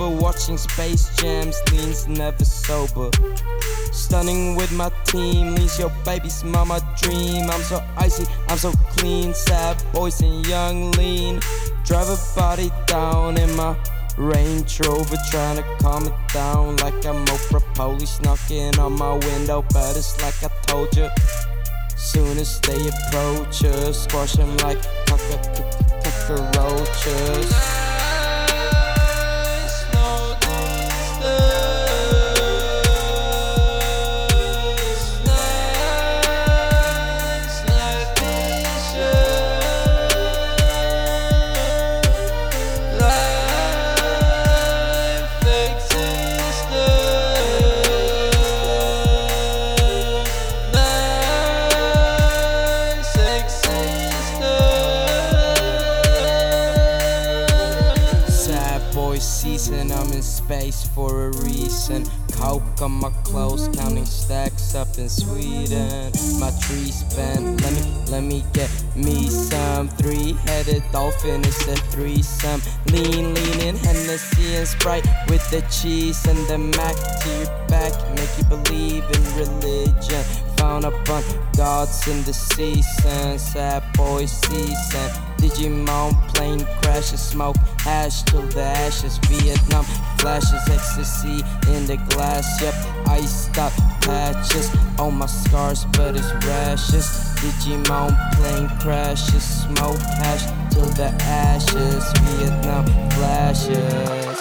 over. Watching Space Jams, leans never sober. Stunning with my team, leans your baby's mama dream. I'm so icy, I'm so clean. Sad boys and Yung Lean. Drive a body down in my Range Rover trying to calm it down like I'm Oprah. Police knocking on my window, but it's like I told you. Soon as they approach us, squash them like cockroaches. On my clothes, counting stacks up in Sweden. My trees bent, let me, let me get me some. Three-headed dolphin is a threesome. Lean, leaning, Hennessy and Sprite with the cheese and the mac to your back. Make you believe in religion. Found upon gods in the season, sad boy season. Digimon plane crashes, smoke hash till the ashes. Vietnam flashes, ecstasy in the glass. Yep, iced out patches on my scars, but it's rashes. Digimon plane crashes, smoke hash till the ashes. Vietnam flashes.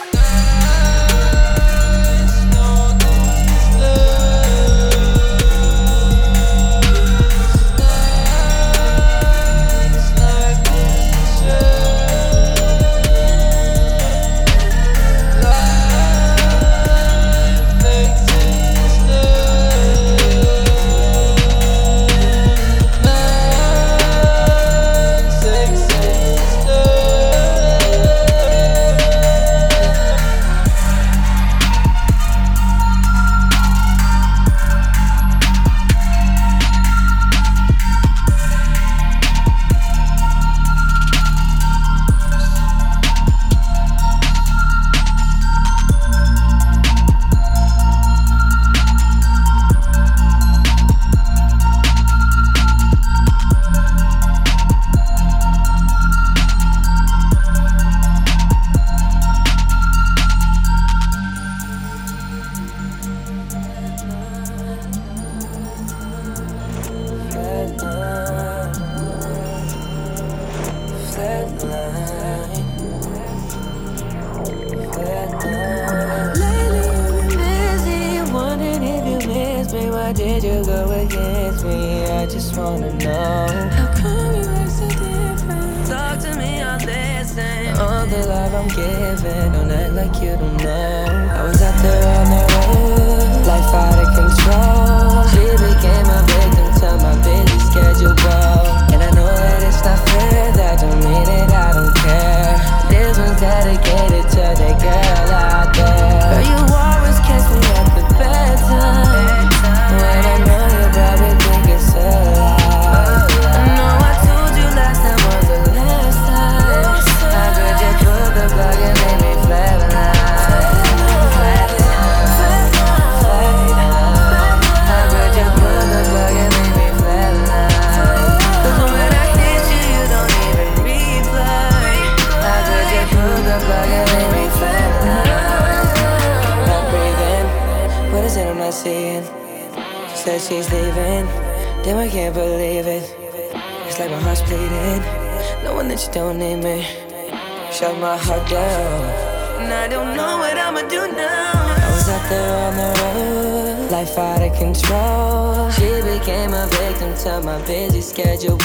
To do now. I was out there on the road, life out of control. She became a victim to my busy schedule.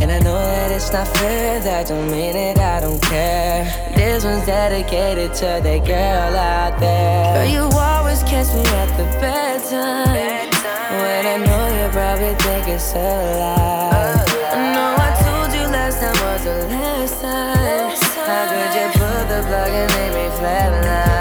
And I know that it's not fair, that don't mean it, I don't care. This one's dedicated to that girl out there. Girl, you always catch me at the bedtime. When I know you probably think it's a lie. I know I told you last time was the last time. How could you pull the plug and make me flatline?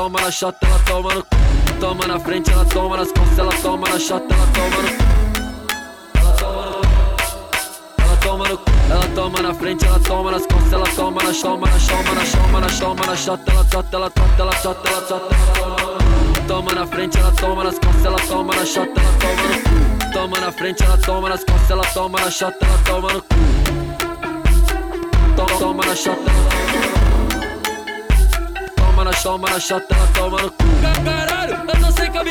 Toma na chata, ela toma no. Toma na frente, ela toma nas costas, ela toma na chata, ela toma no. Ela toma no. Ela toma toma na frente, ela toma nas costas, ela toma na chama, na chama, na chama, na chama, na chata, ela chata, ela chata, ela chata, ela chata, ela toma. Na frente, ela toma nas costas, ela toma na chata, ela toma no cu. Toma na frente, ela toma nas costas, ela toma na chata, ela toma no cu. Toma, toma na chata, ela toma na chama, na chata, ela toma no cu. Caralho, eu tô sem camisinha.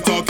talk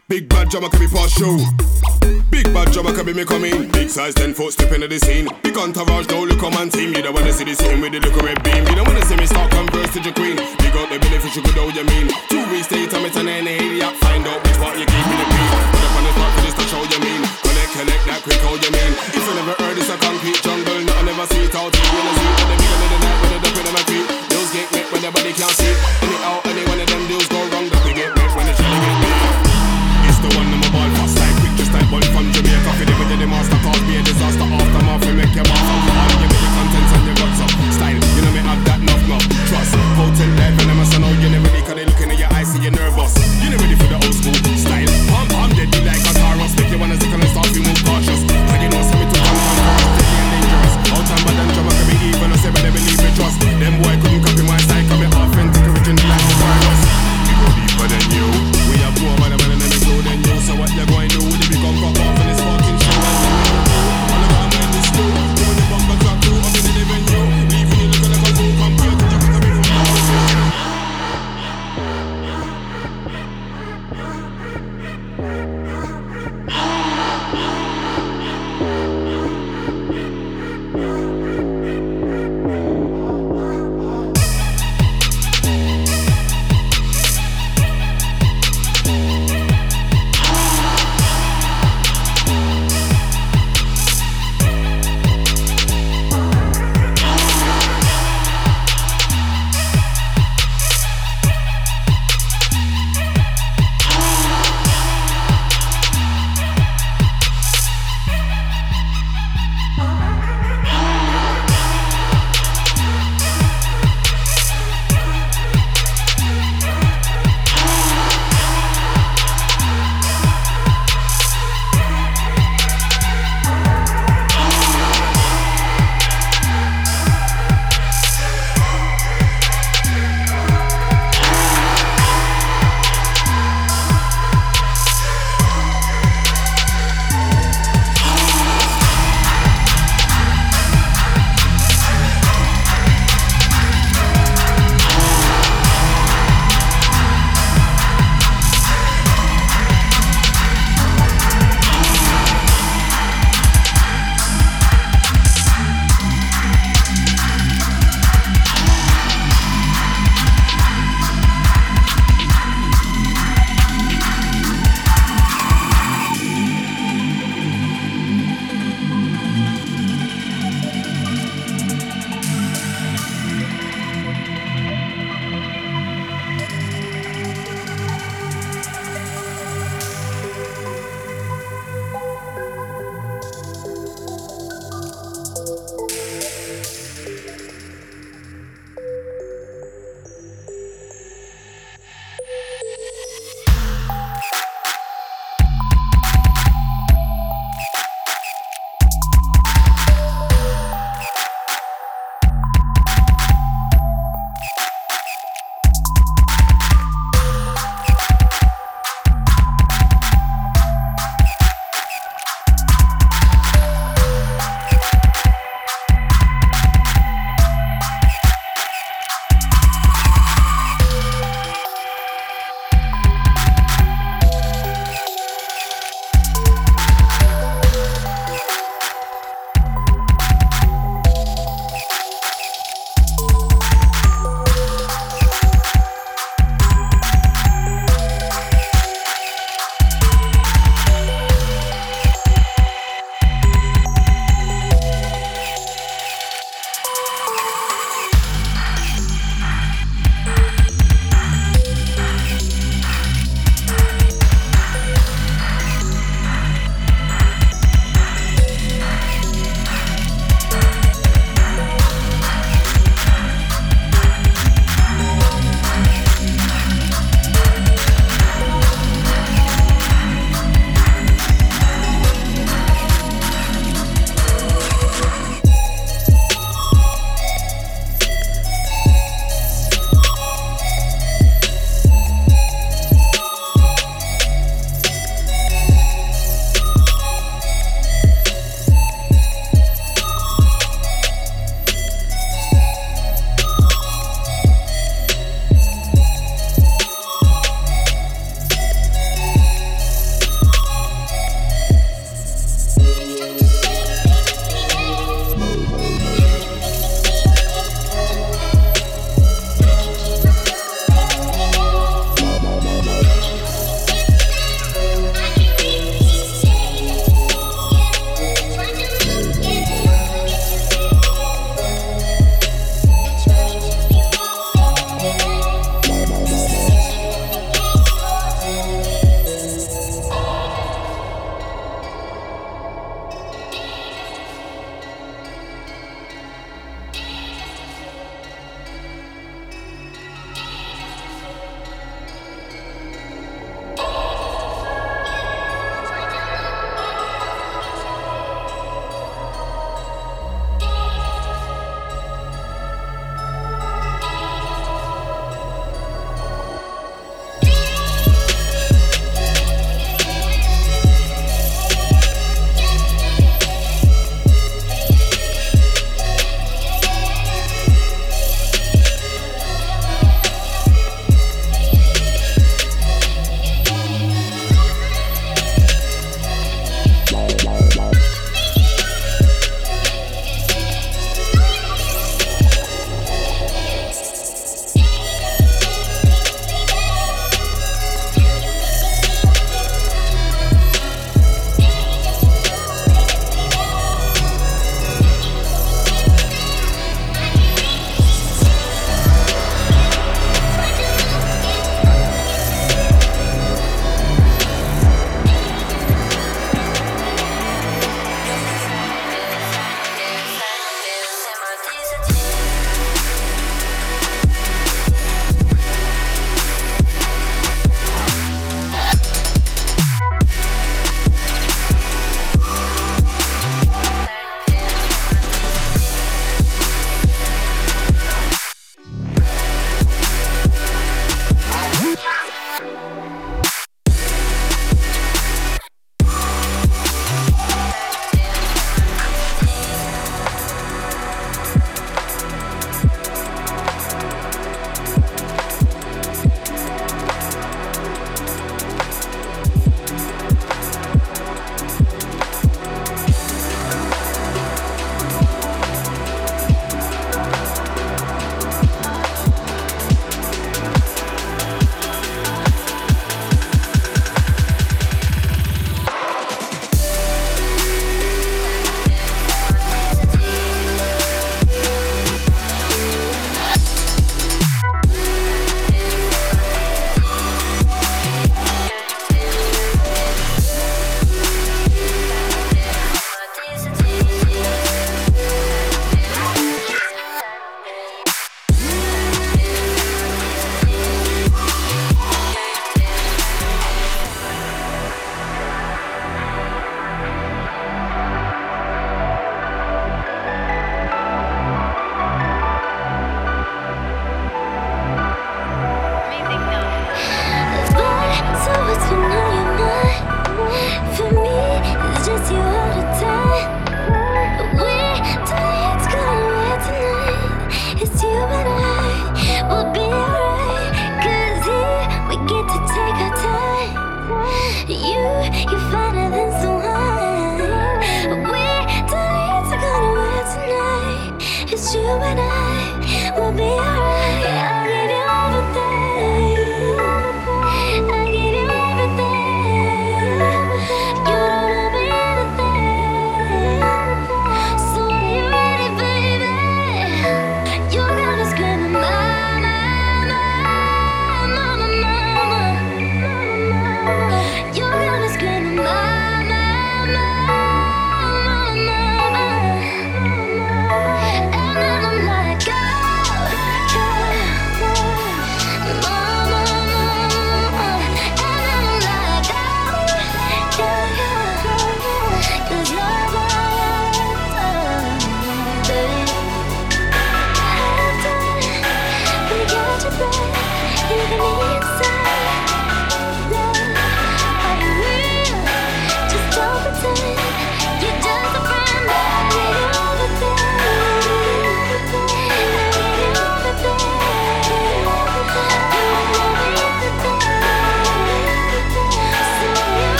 Big bad drama can be past show. Big bad drama can be me coming. Big size 10 foot step into the scene. Big entourage, no look on team. You don't wanna see this scene with the look red beam. You don't wanna see me start converse to your queen. Big up the beneficial good old you mean. Two weeks later, it's an idiot. Find out which part you keep in the beat. Put up on the spot for this to show you mean. Connect, connect that quick, how you mean. If you never heard it's a concrete jungle, no, I never see it out here. Wanna see it in the middle of the night with a duck in my feet. Those get met when nobody can't see. Anyhow, any one of them deals go wrong, that we get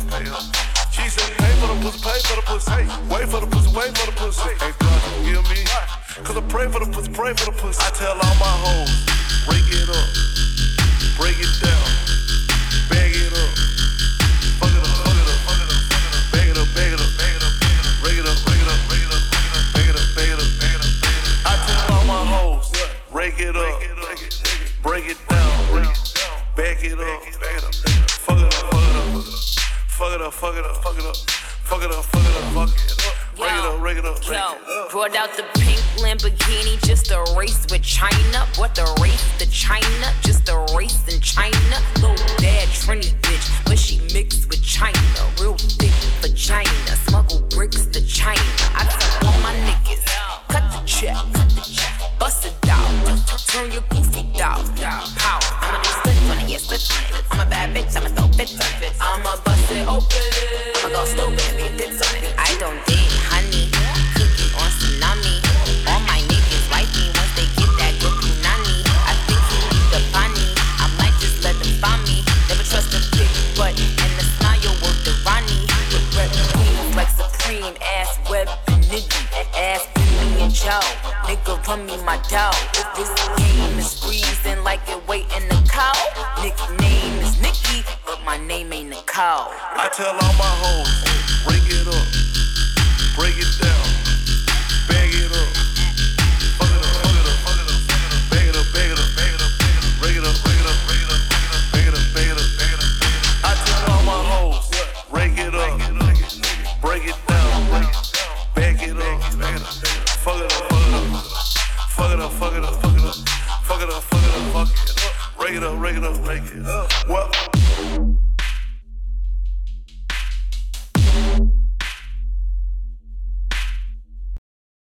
up, pay up. She said, pay for the pussy, pay for the pussy. Hey, wait for the pussy, wait for the pussy. Ain't done, you hear me? Cause I pray for the pussy, pray for the pussy. I tell all my hoes, break it up. Brought out the pink Lamborghini just to race with China. What the race to China? Just a race in China. Low dad trendy bitch, but she mixed with China. Real thick china Smuggle bricks to China. I tell all my niggas, cut the check. Bust it down, turn your goofy down. Power, I'ma do split money, yes, split. I'm a bad bitch, I'ma throw fits. I'ma bust it open, I'ma go stupid.